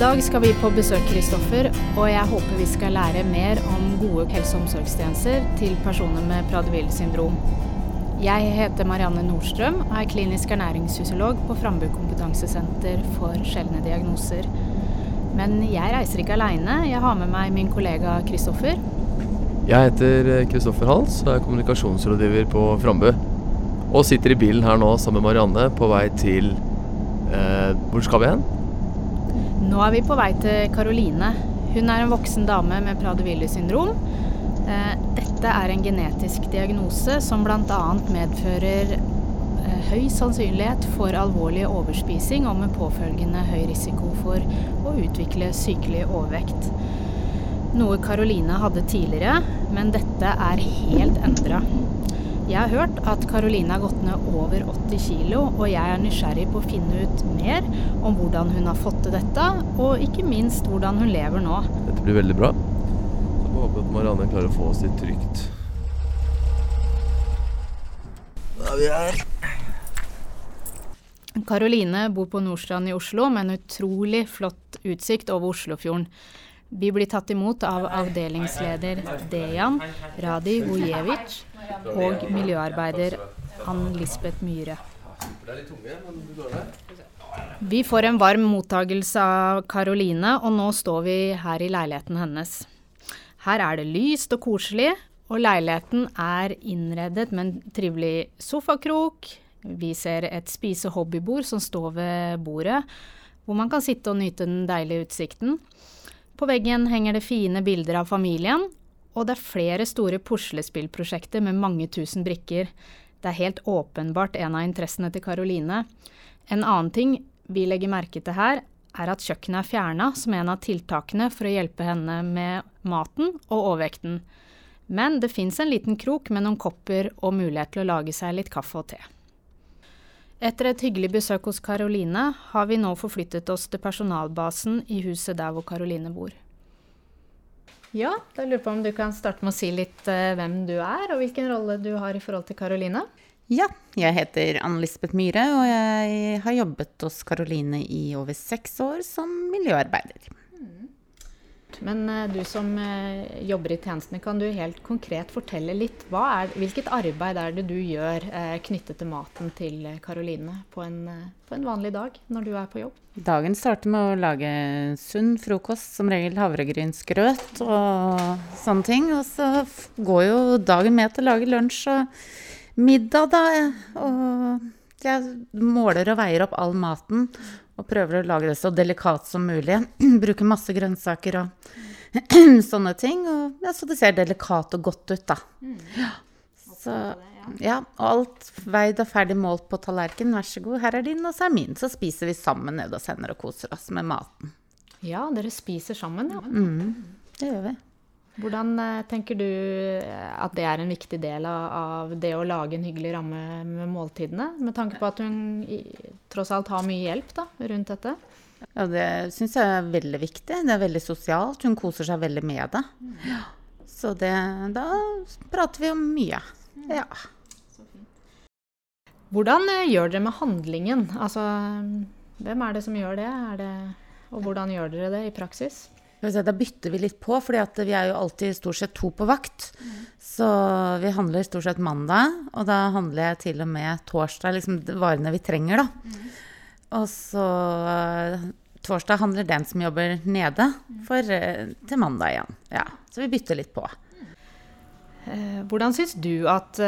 dag skal vi på besøk, Kristoffer, og jeg håper vi skal lære mer om gode helse- og omsorgstjenester til personer med Prader-Willi syndrom. Jeg heter Marianne Nordstrøm og er klinisk ernæringsfysiolog på Frambu kompetansesenter for sjeldne diagnoser. Men jeg reiser ikke aleine, jeg har med meg min kollega Kristoffer. Jeg heter Kristoffer Hals og er kommunikasjonsrådgiver på Frambu. Og sitter i bilen her nå sammen med Marianne på vei til eh, Hvor skal vi hen? Nå er vi på vei til Karoline. Hun er en voksen dame med Prader-Willi syndrom. Eh, dette er en genetisk diagnose som bl.a. medfører eh, høy sannsynlighet for alvorlig overspising og med påfølgende høy risiko for å utvikle sykelig overvekt. Noe Karoline hadde tidligere, men dette er helt endra. Jeg har hørt at Karoline har gått ned over 80 kg, og jeg er nysgjerrig på å finne ut mer om hvordan hun har fått til dette, og ikke minst hvordan hun lever nå. Dette blir veldig bra. Så får håpe at Marianne klarer å få oss dit trygt. Da er vi her. Karoline bor på Nordstrand i Oslo med en utrolig flott utsikt over Oslofjorden. Vi blir tatt imot av avdelingsleder Dejan Radi Vujevic og miljøarbeider Ann Lisbeth Myhre. Vi får en varm mottagelse av Karoline, og nå står vi her i leiligheten hennes. Her er det lyst og koselig, og leiligheten er innredet med en trivelig sofakrok. Vi ser et spise-hobbybord som står ved bordet, hvor man kan sitte og nyte den deilige utsikten. På veggen henger det fine bilder av familien, og det er flere store puslespillprosjekter med mange tusen brikker. Det er helt åpenbart en av interessene til Karoline. En annen ting vi legger merke til her, er at kjøkkenet er fjerna som en av tiltakene for å hjelpe henne med maten og overvekten. Men det fins en liten krok med noen kopper og mulighet til å lage seg litt kaffe og te. Etter et hyggelig besøk hos Karoline har vi nå forflyttet oss til personalbasen i huset der hvor Karoline bor. Ja, da lurer jeg på om du kan starte med å si litt uh, hvem du er, og hvilken rolle du har i forhold til Karoline? Ja, jeg heter Anne Lisbeth Myhre, og jeg har jobbet hos Karoline i over seks år som miljøarbeider. Men uh, du som uh, jobber i tjenestene, kan du helt konkret fortelle litt er, hvilket arbeid er det du gjør knyttet til maten til Karoline på en, på en vanlig dag når du er på jobb? Dagen starter med å lage sunn frokost, som regel havregrynsgrøt og sånne ting. Og så går jo dagen med til å lage lunsj og middag, da. Og jeg måler og veier opp all maten og prøver å lage det så delikat som mulig. Bruker masse grønnsaker og sånne ting. Og, ja, så det ser delikat og godt ut, da. Mm. Så ja, og alt veid og ferdig målt på tallerkenen. Vær så god, her er din, og så er min. Så spiser vi sammen nede hos henne og koser oss med maten. Ja, dere spiser sammen, ja. Mm, det gjør vi. Hvordan eh, tenker du eh, at det er en viktig del av det å lage en hyggelig ramme med måltidene? Med tanke på at hun tross alt har mye hjelp da, rundt dette? Ja, det syns jeg er veldig viktig. Det er veldig sosialt. Hun koser seg veldig med det. Ja. Så det, da prater vi om mye. Ja. Hvordan eh, gjør dere med handlingen? Altså, hvem er det som gjør det? det og hvordan gjør dere det i praksis? Da bytter vi litt på, for vi er jo alltid stort sett to på vakt. Mm. Så vi handler stort sett mandag, og da handler jeg til og med torsdag, liksom varene vi trenger, da. Mm. Og så eh, torsdag handler den som jobber nede, for, eh, til mandag igjen. Ja, så vi bytter litt på. Eh, hvordan syns du at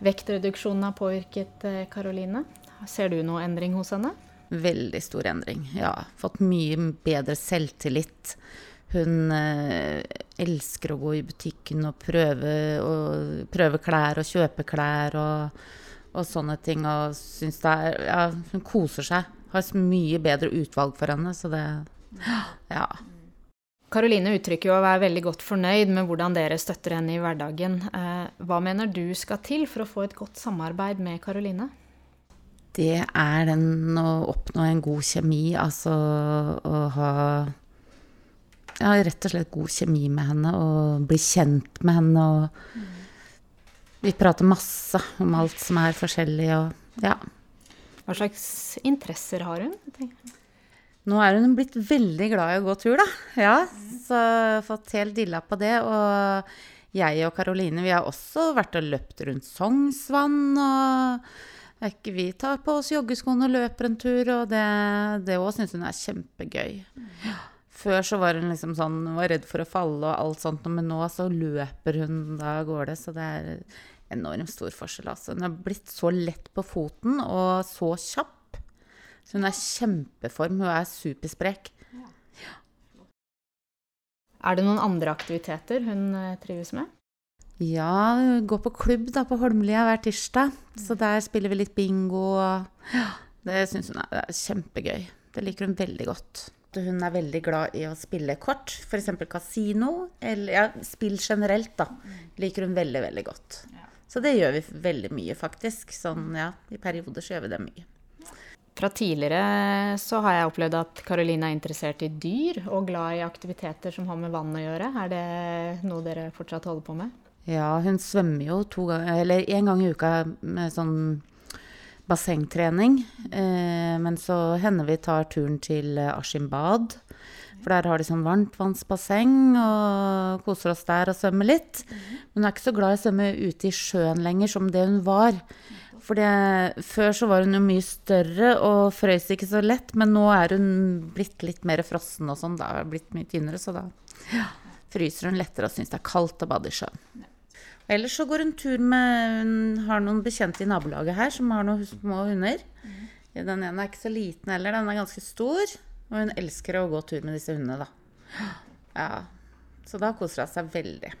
vektreduksjonen har påvirket Karoline? Ser du noe endring hos henne? Veldig stor endring, ja. Fått mye bedre selvtillit. Hun eh, elsker å gå i butikken og prøve, og prøve klær og kjøpe klær og, og sånne ting. Og syns det er Ja, hun koser seg. Har mye bedre utvalg for henne, så det Ja. Karoline uttrykker jo å være veldig godt fornøyd med hvordan dere støtter henne i hverdagen. Eh, hva mener du skal til for å få et godt samarbeid med Karoline? Det er den å oppnå en god kjemi, altså å ha ja, rett og slett god kjemi med henne og bli kjent med henne. Og mm. vi prater masse om alt som er forskjellig og ja. Hva slags interesser har hun? Nå er hun blitt veldig glad i å gå tur, da. Ja, så jeg har fått helt dilla på det. Og jeg og Karoline, vi har også vært og løpt rundt Sognsvann. Og ikke vi tar på oss joggeskoene og løper en tur, og det òg syns hun er kjempegøy. Før så var hun liksom sånn, var redd for å falle og alt sånt, men nå så løper hun da av gårde. Så det er enormt stor forskjell, altså. Hun har blitt så lett på foten og så kjapp. Så hun er kjempeform. Hun er supersprek. Ja. Er det noen andre aktiviteter hun eh, trives med? Ja, går på klubb da, på Holmlia hver tirsdag. Så der spiller vi litt bingo. Ja, det syns hun er, er kjempegøy. Det liker hun veldig godt. Hun er veldig glad i å spille kort, f.eks. kasino. Eller ja, spill generelt, da. Liker hun veldig, veldig godt. Så det gjør vi veldig mye, faktisk. Sånn, ja, I perioder så gjør vi det mye. Fra tidligere så har jeg opplevd at Karoline er interessert i dyr og glad i aktiviteter som har med vann å gjøre. Er det noe dere fortsatt holder på med? Ja, hun svømmer jo to ganger, eller én gang i uka med sånn bassengtrening. Eh, men så hender vi tar turen til Askim-bad. For der har de sånn varmtvannsbasseng og koser oss der og svømmer litt. Men hun er ikke så glad i å svømme ute i sjøen lenger som det hun var. For før så var hun jo mye større og frøs ikke så lett, men nå er hun blitt litt mer frossen og sånn. Da er hun blitt mye tynnere, så da ja, fryser hun lettere og syns det er kaldt å bade i sjøen. Ellers så går hun tur med Hun har noen bekjente i nabolaget her som har noen små hunder. Den ene er ikke så liten heller, den er ganske stor. Og hun elsker å gå tur med disse hundene, da. Ja, så da koser hun seg veldig.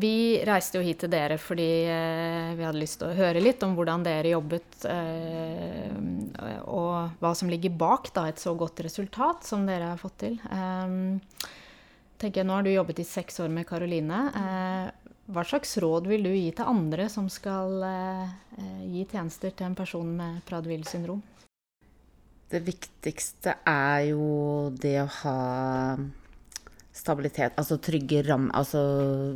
Vi reiste jo hit til dere fordi eh, vi hadde lyst til å høre litt om hvordan dere jobbet, eh, og hva som ligger bak da, et så godt resultat som dere har fått til. Eh, tenker jeg, Nå har du jobbet i seks år med Karoline. Eh, hva slags råd vil du gi til andre som skal eh, gi tjenester til en person med Prader-Wills syndrom? Det viktigste er jo det å ha stabilitet, altså trygge rammer, altså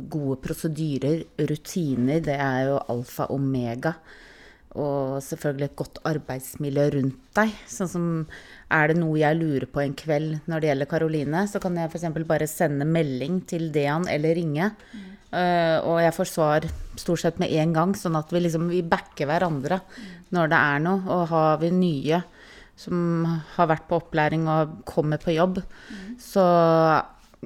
gode prosedyrer, rutiner, det er jo alfa og omega. Og selvfølgelig et godt arbeidsmiljø rundt deg. Sånn som er det noe jeg lurer på en kveld når det gjelder Karoline, så kan jeg f.eks. bare sende melding til Dean eller ringe. Mm. Uh, og jeg får svar stort sett med en gang, sånn at vi liksom vi backer hverandre mm. når det er noe. Og har vi nye som har vært på opplæring og kommer på jobb, mm. så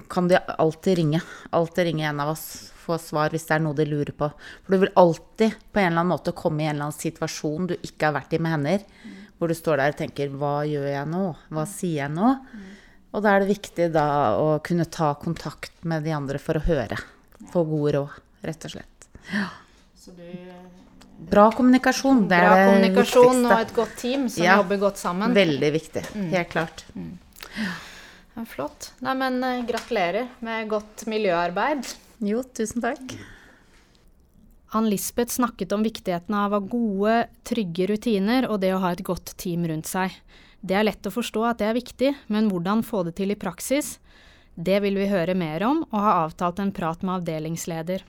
kan de alltid ringe. Alltid ringe en av oss. Få svar hvis det er noe de lurer på. For du vil alltid på en eller annen måte komme i en eller annen situasjon du ikke har vært i med hender. Mm. Hvor du står der og tenker 'hva gjør jeg nå? Hva sier jeg nå?' Mm. Og da er det viktig da å kunne ta kontakt med de andre for å høre. Få gode råd, rett og slett. Ja. Bra kommunikasjon. Det er Bra kommunikasjon og et godt team som ja. jobber godt sammen. Veldig viktig. Mm. Helt klart. Mm. Ja, flott. Nei, men uh, gratulerer med godt miljøarbeid. Jo, tusen takk. Ann Lisbeth snakket om viktigheten av å ha gode, trygge rutiner og det å ha et godt team rundt seg. Det er lett å forstå at det er viktig, men hvordan få det til i praksis? Det vil vi høre mer om, og har avtalt en prat med avdelingsleder.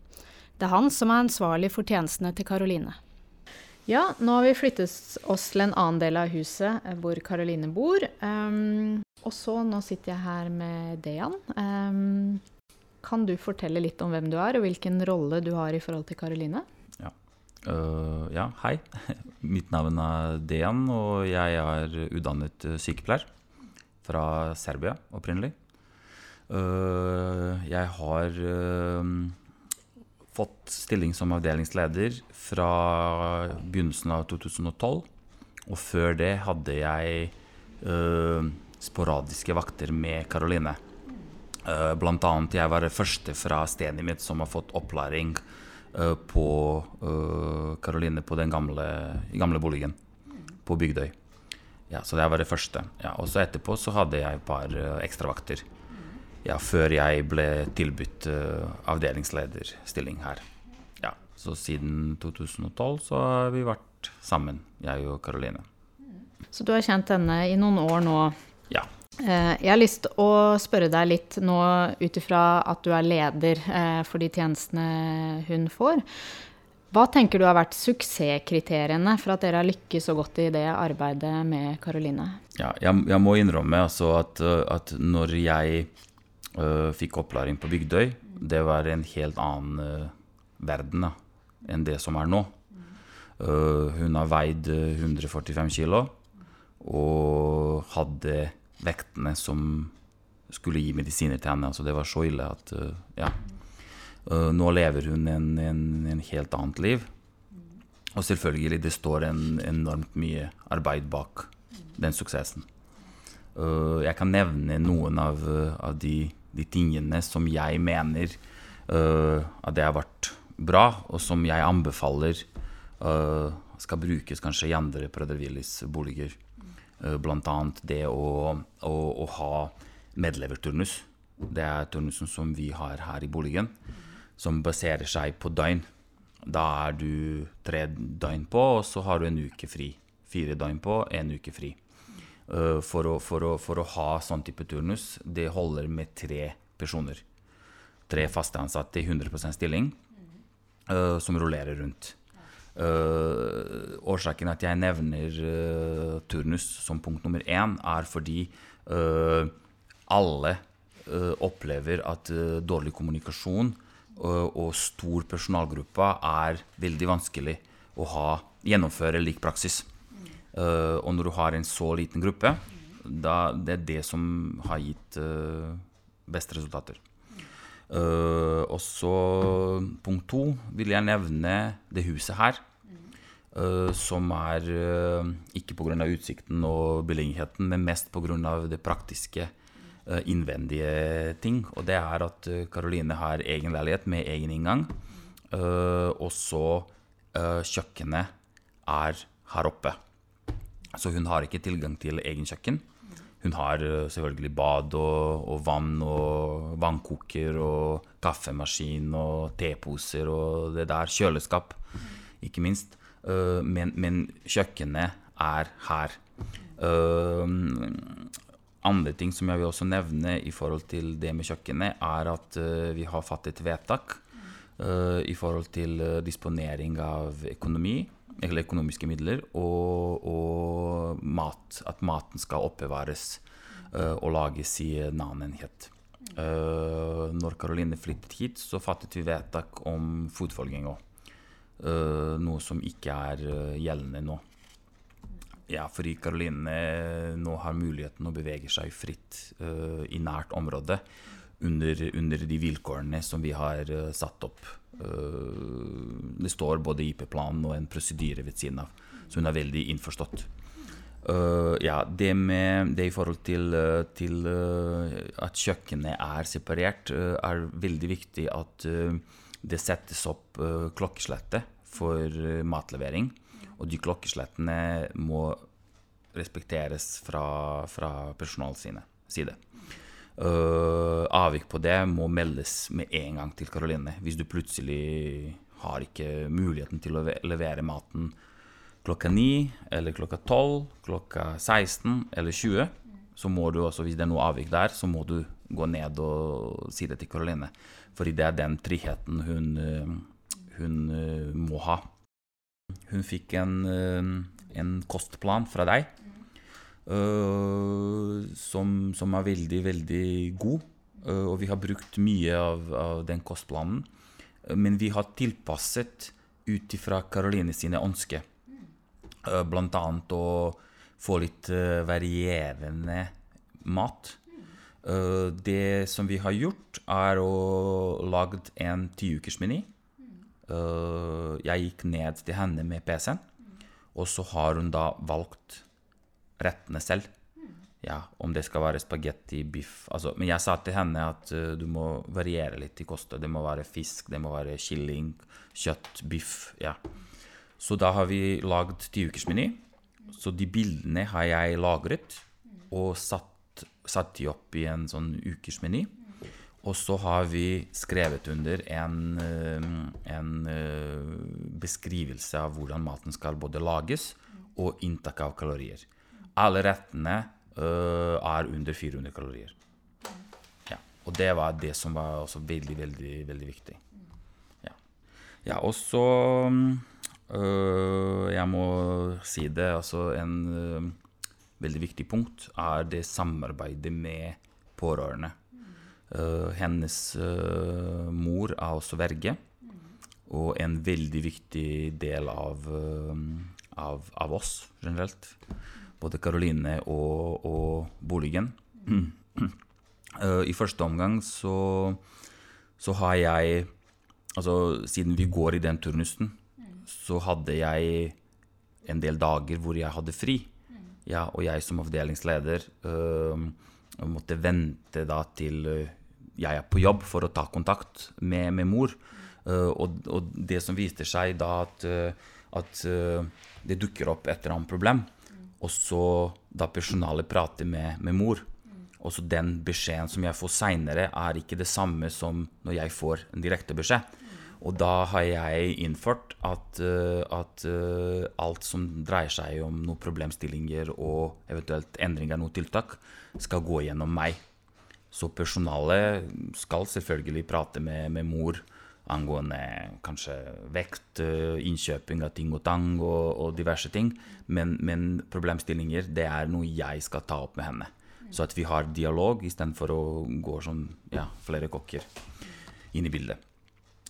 Det er han som er ansvarlig for tjenestene til Karoline. Ja, nå har vi flyttet oss til en annen del av huset eh, hvor Karoline bor. Um, og så nå sitter jeg her med Dejan. Um, kan du fortelle litt om hvem du er, og hvilken rolle du har i forhold til Karoline? Ja. Uh, ja, hei. Mitt navn er Dejan, og jeg er utdannet eh, sykepleier fra Serbia opprinnelig. Uh, jeg har uh, fått stilling som avdelingsleder fra begynnelsen av 2012. Og før det hadde jeg sporadiske vakter med Karoline. Uh, blant annet jeg var den første fra stedet mitt som har fått opplæring uh, på Karoline uh, på den gamle, gamle boligen på Bygdøy. Ja, så det var det første. Ja, og så etterpå så hadde jeg et par ekstravakter. Ja, før jeg ble tilbudt avdelingslederstilling her. Ja, så siden 2012 så har vi vært sammen, jeg og Karoline. Så du har kjent henne i noen år nå? Ja. Eh, jeg har lyst til å spørre deg litt nå ut ifra at du er leder eh, for de tjenestene hun får. Hva tenker du har vært suksesskriteriene for at dere har lykkes så godt i det arbeidet med Karoline? Ja, jeg, jeg må innrømme altså at, uh, at når jeg uh, fikk opplæring på Bygdøy, det var en helt annen uh, verden da, enn det som er nå. Uh, hun har veid 145 kilo og hadde vektene som skulle gi medisiner til henne. Altså, det var så ille at uh, ja. Uh, nå lever hun en, en, en, helt annet liv. Og selvfølgelig, det står en, enormt mye arbeid bak den suksessen. Uh, jeg kan nevne noen av, av de, de, tingene som jeg mener at det har vært bra, og som jeg anbefaler skal brukes kanskje i andre Prødervillis boliger. Bl.a. det å, å, å ha medleverturnus. Det er turnusen som vi har her i boligen, som baserer seg på døgn. Da er du tre døgn på, og så har du en uke fri. Fire døgn på, en uke fri. Uh, for, å, for, å, for, å, ha sånn type turnus, det holder med tre personer. Tre faste ansatte i 100% stilling uh, som rullerer rundt. Uh, årsaken at jeg nevner turnus som punkt nummer én, er fordi alle uh, opplever at uh, dårlig kommunikasjon uh, og stor personalgruppe er veldig vanskelig å ha, gjennomføre lik praksis. og når du har en så liten gruppe, da det er det som har gitt beste resultater. Og så punkt to vil jeg nevne det huset her. Uh, som er uh, ikke pga. utsikten og beliggenheten, men mest pga. det praktiske uh, innvendige ting. Og det er at Karoline har egen leilighet med egen inngang. Uh, og så kjøkkenet er her oppe. Så hun har ikke tilgang til egen kjøkken. Hun har selvfølgelig bad og, og, vann og vannkoker og kaffemaskin og teposer og det der. Kjøleskap, ikke minst. Men, men kjøkkenet er her andre ting som jeg vil også nevne i forhold til det med kjøkkenet, er at vi har fattet vedtak i forhold til disponering av økonomi, eller økonomiske midler, og, og, mat. At maten skal oppbevares og lages i en annen enhet. når Karoline flyttet hit, så fattet vi vedtak om fotfølging Uh, noe som ikke er gjeldende nå. Ja, fordi Karoline nå har muligheten å bevege seg fritt uh, i nært område under, under, de vilkårene som vi har uh, satt opp. Uh, det står både IP-planen og en prosedyre ved siden av, så hun er veldig innforstått. ja, det, med, det i forhold til, til at kjøkkenet er separert, er veldig viktig at det settes opp klokkeslettet for matlevering. Og de klokkeslettene må respekteres fra, fra personalets side. Uh, avvik på det må meldes med en gang til Karoline. Hvis du plutselig har ikke muligheten til å levere maten klokka 9 eller klokka 12, klokka 16 eller 20, så må du også, hvis det er noe avvik der, så må du gå ned og si det til Karoline. Fordi det er den tryggheten hun, hun må ha. Hun fikk en, eh, en kostplan fra deg som, som, er veldig, veldig god. Uh, og vi har brukt mye av, av den kostplanen. Uh, men vi har tilpasset ut ifra Karoline sine ønsker. blant annet å få litt varierende mat. det som vi har gjort, er å lage en tiukersmeny jeg gikk ned til henne med PC-en, og så har hun da valgt rettene selv. Ja, Om det skal være spagetti, biff altså, Men jeg sa til henne at uh, du må variere litt i kostet. Det må være fisk, det må være kylling, kjøtt, biff. ja. Så da har vi lagd tiukersmeny. Så de bildene har jeg lagret og satt, satt de opp i en sånn ukersmeny. Og så har vi skrevet under en, eh, en, eh, beskrivelse av hvordan maten skal både lages og inntak av kalorier. Alle rettene uh, er under 400 kalorier. Ja. Og det var det som var også veldig, veldig, veldig viktig. Ja. Ja, og så uh, Jeg må si det, altså en uh, veldig viktig punkt er det samarbeidet med pårørende. Hennes mor er også verge, og en veldig viktig del av, av, av oss generelt. Både Karoline og, og boligen. I første omgang så, så har jeg Altså, siden vi går i den turnusen, så hadde jeg en del dager hvor jeg hadde fri. Ja, og jeg som avdelingsleder øh, måtte vente da til øh, jeg er på jobb for å ta kontakt med, med mor. Uh, og, og, det som viste seg da at, at uh, det dukker opp et eller annet problem, og så da personalet prater med, med mor, og så den beskjeden som jeg får seinere, er ikke det samme som når jeg får en direkte beskjed. Og da har jeg innført at, at alt som dreier seg om noen problemstillinger og eventuelt endringer noen tiltak, skal gå gjennom meg. Så personalet skal selvfølgelig prate med, med mor angående kanskje vekt, innkjøping av ting og tang og, og diverse ting. Men, men, problemstillinger, det er noe jeg skal ta opp med henne. Så at vi har dialog istedenfor å gå som ja, flere kokker inn i bildet.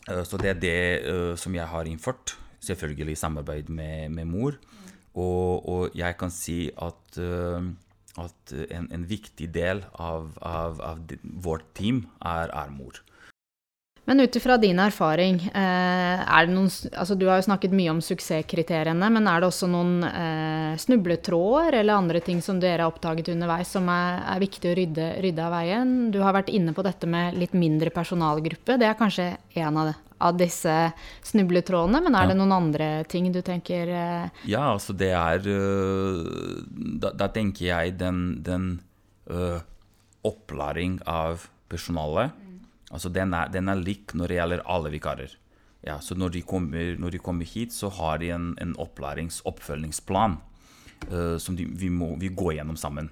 Så det er det som jeg har innført. Selvfølgelig i samarbeid med, med mor. Og, og, jeg kan si at at en, en viktig del av, av, av vårt team er, er mor. Men ut ifra din erfaring, eh, er det noen, altså du har jo snakket mye om suksesskriteriene, men er det også noen eh, snubletråder eller andre ting som dere har oppdaget underveis som er, er viktig å rydde, rydde, av veien? Du har vært inne på dette med litt mindre personalgruppe. Det er kanskje en av, av disse snubletrådene, men er det noen andre ting du tenker eh? Ja, altså det er da, da, tenker jeg den, den øh, opplæring av personalet Altså den er, den er, lik når det gjelder alle vikarer. Ja, så når de, kommer, når de kommer hit, så har de en, en opplærings-oppfølgingsplan uh, som de, vi, må, vi går gjennom sammen.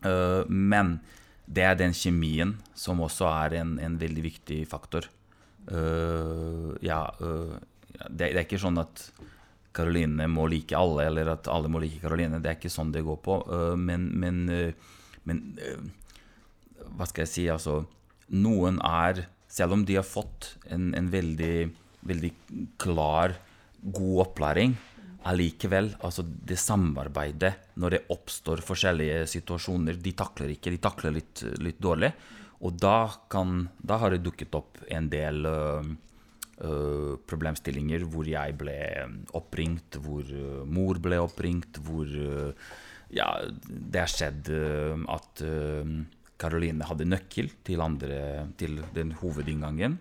Uh, men det er den kjemien som også er en, en veldig viktig faktor. Uh, ja, det, det, er ikke sånn at Karoline må like alle, eller at alle må like Karoline. Det er ikke sånn det går på. men, men, men hva skal jeg si, altså noen er, selv om de har fått en, en veldig, veldig klar, god opplæring, allikevel, altså det samarbeidet når det oppstår forskjellige situasjoner, de takler ikke. De takler litt, litt dårlig. Og da, kan, da, har det dukket opp en del uh, problemstillinger hvor jeg ble oppringt, hvor uh, mor ble oppringt, hvor ja, det har skjedd at Karoline hadde nøkkel til, andre, til den hovedinngangen.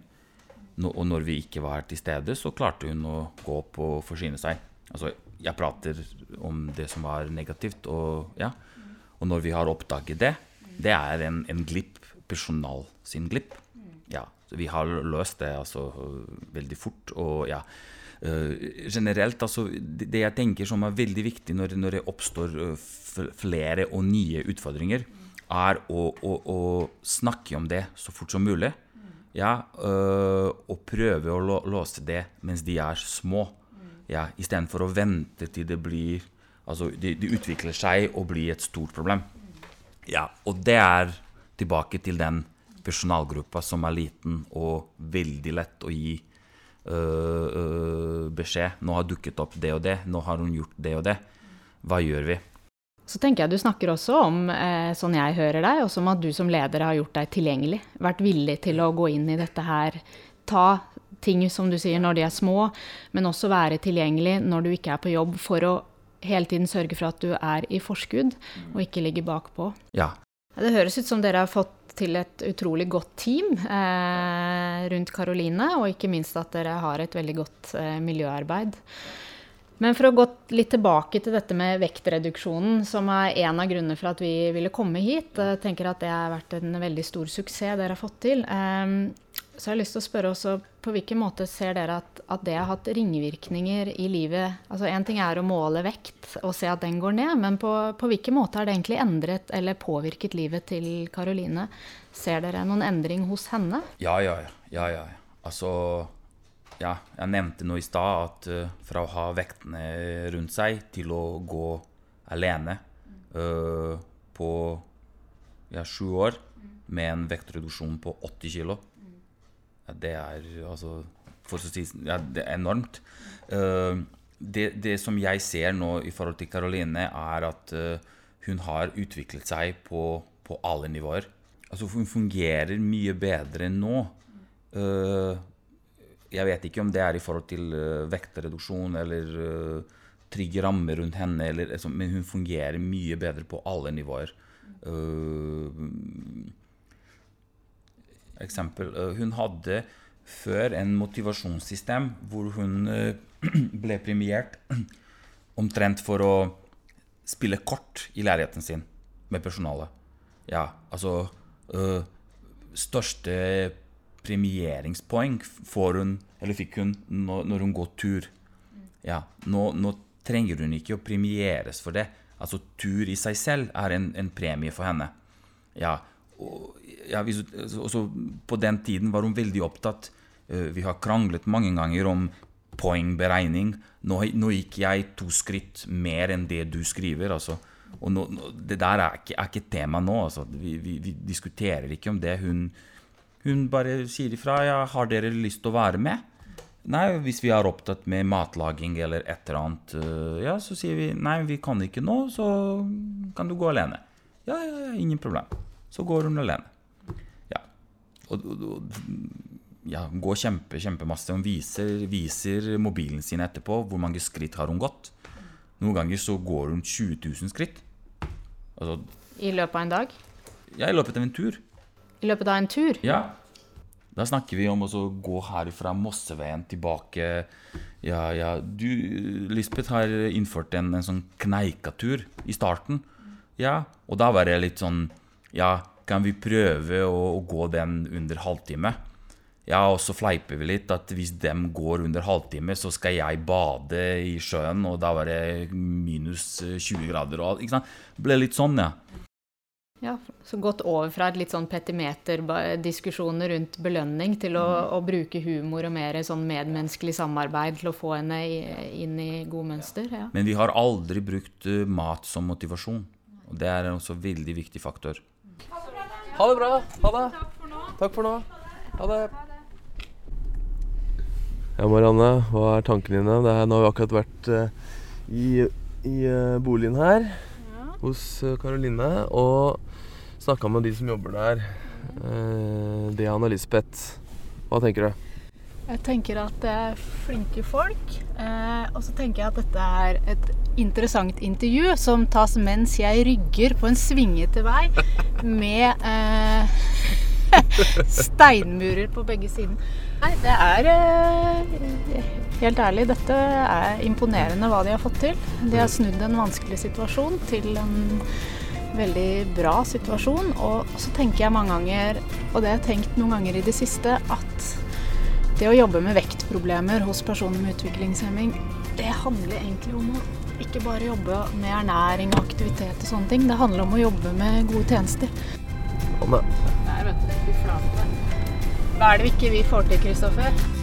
og når vi ikke var til stede, så klarte hun å gå opp og forsyne seg. Altså, jeg prater om det som var negativt, og, ja. og når vi har oppdaget det, det er en, en glipp, personal sin glipp. Ja, vi har løst det altså, veldig fort. og ja, Uh, generelt, altså, det, jeg tenker som er veldig viktig når, når det oppstår uh, flere og nye utfordringer, er å, å, å, snakke om det så fort som mulig. Ja, øh, og prøve å låse det mens de er små. Ja, Istedenfor å vente til det blir Altså, det, de utvikler seg og blir et stort problem. Ja, og det er tilbake til den personalgruppa som er liten og veldig lett å gi øh, øh, beskjed. 'Nå har dukket opp det og det. Nå har hun gjort det og det. Hva gjør vi?' Så tenker jeg du snakker også om, eh, sånn jeg hører deg, også om at du som leder har gjort deg tilgjengelig. Vært villig til å gå inn i dette her. Ta ting, som du sier, når de er små, men også være tilgjengelig når du ikke er på jobb, for å hele tiden sørge for at du er i forskudd, og ikke ligger bakpå. Ja. Det høres ut som dere har fått til et utrolig godt team eh, rundt Karoline, og ikke minst at dere har et veldig godt eh, miljøarbeid. Men for å gå litt tilbake til dette med vektreduksjonen, som er en av grunnene for at vi ville komme hit, jeg tenker at det har vært en veldig stor suksess dere har fått til. Ehm, så jeg har lyst til å spørre også på hvilken måte ser dere at, at det har hatt ringvirkninger i livet? Altså Én ting er å måle vekt og se at den går ned, men på, på hvilken måte har det egentlig endret eller påvirket livet til Karoline? Ser dere noen endring hos henne? Ja, ja, ja. ja, ja. Altså ja, jeg nevnte nå i stad at uh, fra å ha vektene rundt seg til å gå alene uh, på ja, sju år med en vektreduksjon på 80 kg, det er altså for å si, ja, det er enormt. Uh, det, det, som jeg ser nå i forhold til Karoline, er at hun har utviklet seg på, på alle nivåer. Altså Hun fungerer mye bedre nå. Uh, jeg vet ikke om det er i forhold til uh, vektreduksjon eller uh, trygge rammer rundt henne, eller, altså, men hun fungerer mye bedre på alle nivåer. Eksempel Hun hadde før en motivasjonssystem hvor hun ble premiert omtrent for å spille kort i leiligheten sin med personalet. Ja, altså Største premieringspoeng får hun, eller fikk hun når, hun går tur. Ja, nå, nå, trenger hun ikke å premieres for det. Altså Tur i seg selv er en, en premie for henne. Ja, og, ja, også På den tiden var hun veldig opptatt. Uh, vi har kranglet mange ganger om poengberegning. Nå, nå, gikk jeg to skritt mer enn det du skriver. altså. Og nå, det der er ikke, er ikke tema nå. altså. Vi, vi, vi, diskuterer ikke om det. Hun, hun bare sier ifra. Ja, 'Har dere lyst til å være med?' Nei, hvis vi er opptatt med matlaging eller et eller annet, øh, ja, så sier vi nei, vi kan ikke nå, så kan du gå alene. Ja, ja, ja, ingen problem. Så går hun alene. Ja. Og, og ja, går kjempe, kjempemasse. Hun viser, viser, mobilen sin etterpå hvor mange skritt har hun gått. Noen ganger så går hun 20 000 skritt. Altså, I løpet av en dag? Ja, i løpet av en tur. I løpet av en tur? Ja. Da snakker vi om å gå herfra Mosseveien tilbake. Ja, ja. Du, Lisbeth har innført en, en sånn kneikatur i starten. Ja, og da var det litt sånn Ja, kan vi prøve å, å gå den under halvtime? Ja, og så fleiper vi litt at hvis dem går under halvtime, så skal jeg bade i sjøen, og da var det minus 20 grader og alt. Ikke sant? Ble litt sånn, ja. Ja, Så gått over fra et litt sånn petimeter-diskusjoner rundt belønning til å, mm. å, bruke humor og mer sånn medmenneskelig samarbeid til å få henne inn i gode mønster. Ja. Men vi har aldri brukt uh, mat som motivasjon. Og det er også en veldig viktig faktor. Ha det bra. Ha det. Takk for nå. Ha det. Ja, Marianne, hva er tankene dine? Er, nå har vi akkurat vært uh, i, i uh, boligen her hos Karoline. og Snakka med de som jobber der. Eh, er og Lisbeth. Hva tenker du? Jeg tenker at det er flinke folk. Eh, og så tenker jeg at dette er et interessant intervju som tas mens jeg rygger på en svingete vei med eh, steinmurer på begge sider. Nei, det er eh, Helt ærlig, dette er imponerende hva de har fått til. De har snudd en vanskelig situasjon til en veldig bra situasjon. Og så tenker jeg mange ganger, og det har jeg tenkt noen ganger i det siste, at det å jobbe med vektproblemer hos personer med utviklingshemming, det handler egentlig om å ikke bare jobbe med ernæring og aktivitet og sånne ting. Det handler om å jobbe med gode tjenester. Hva er det vi ikke vi får til, Kristoffer?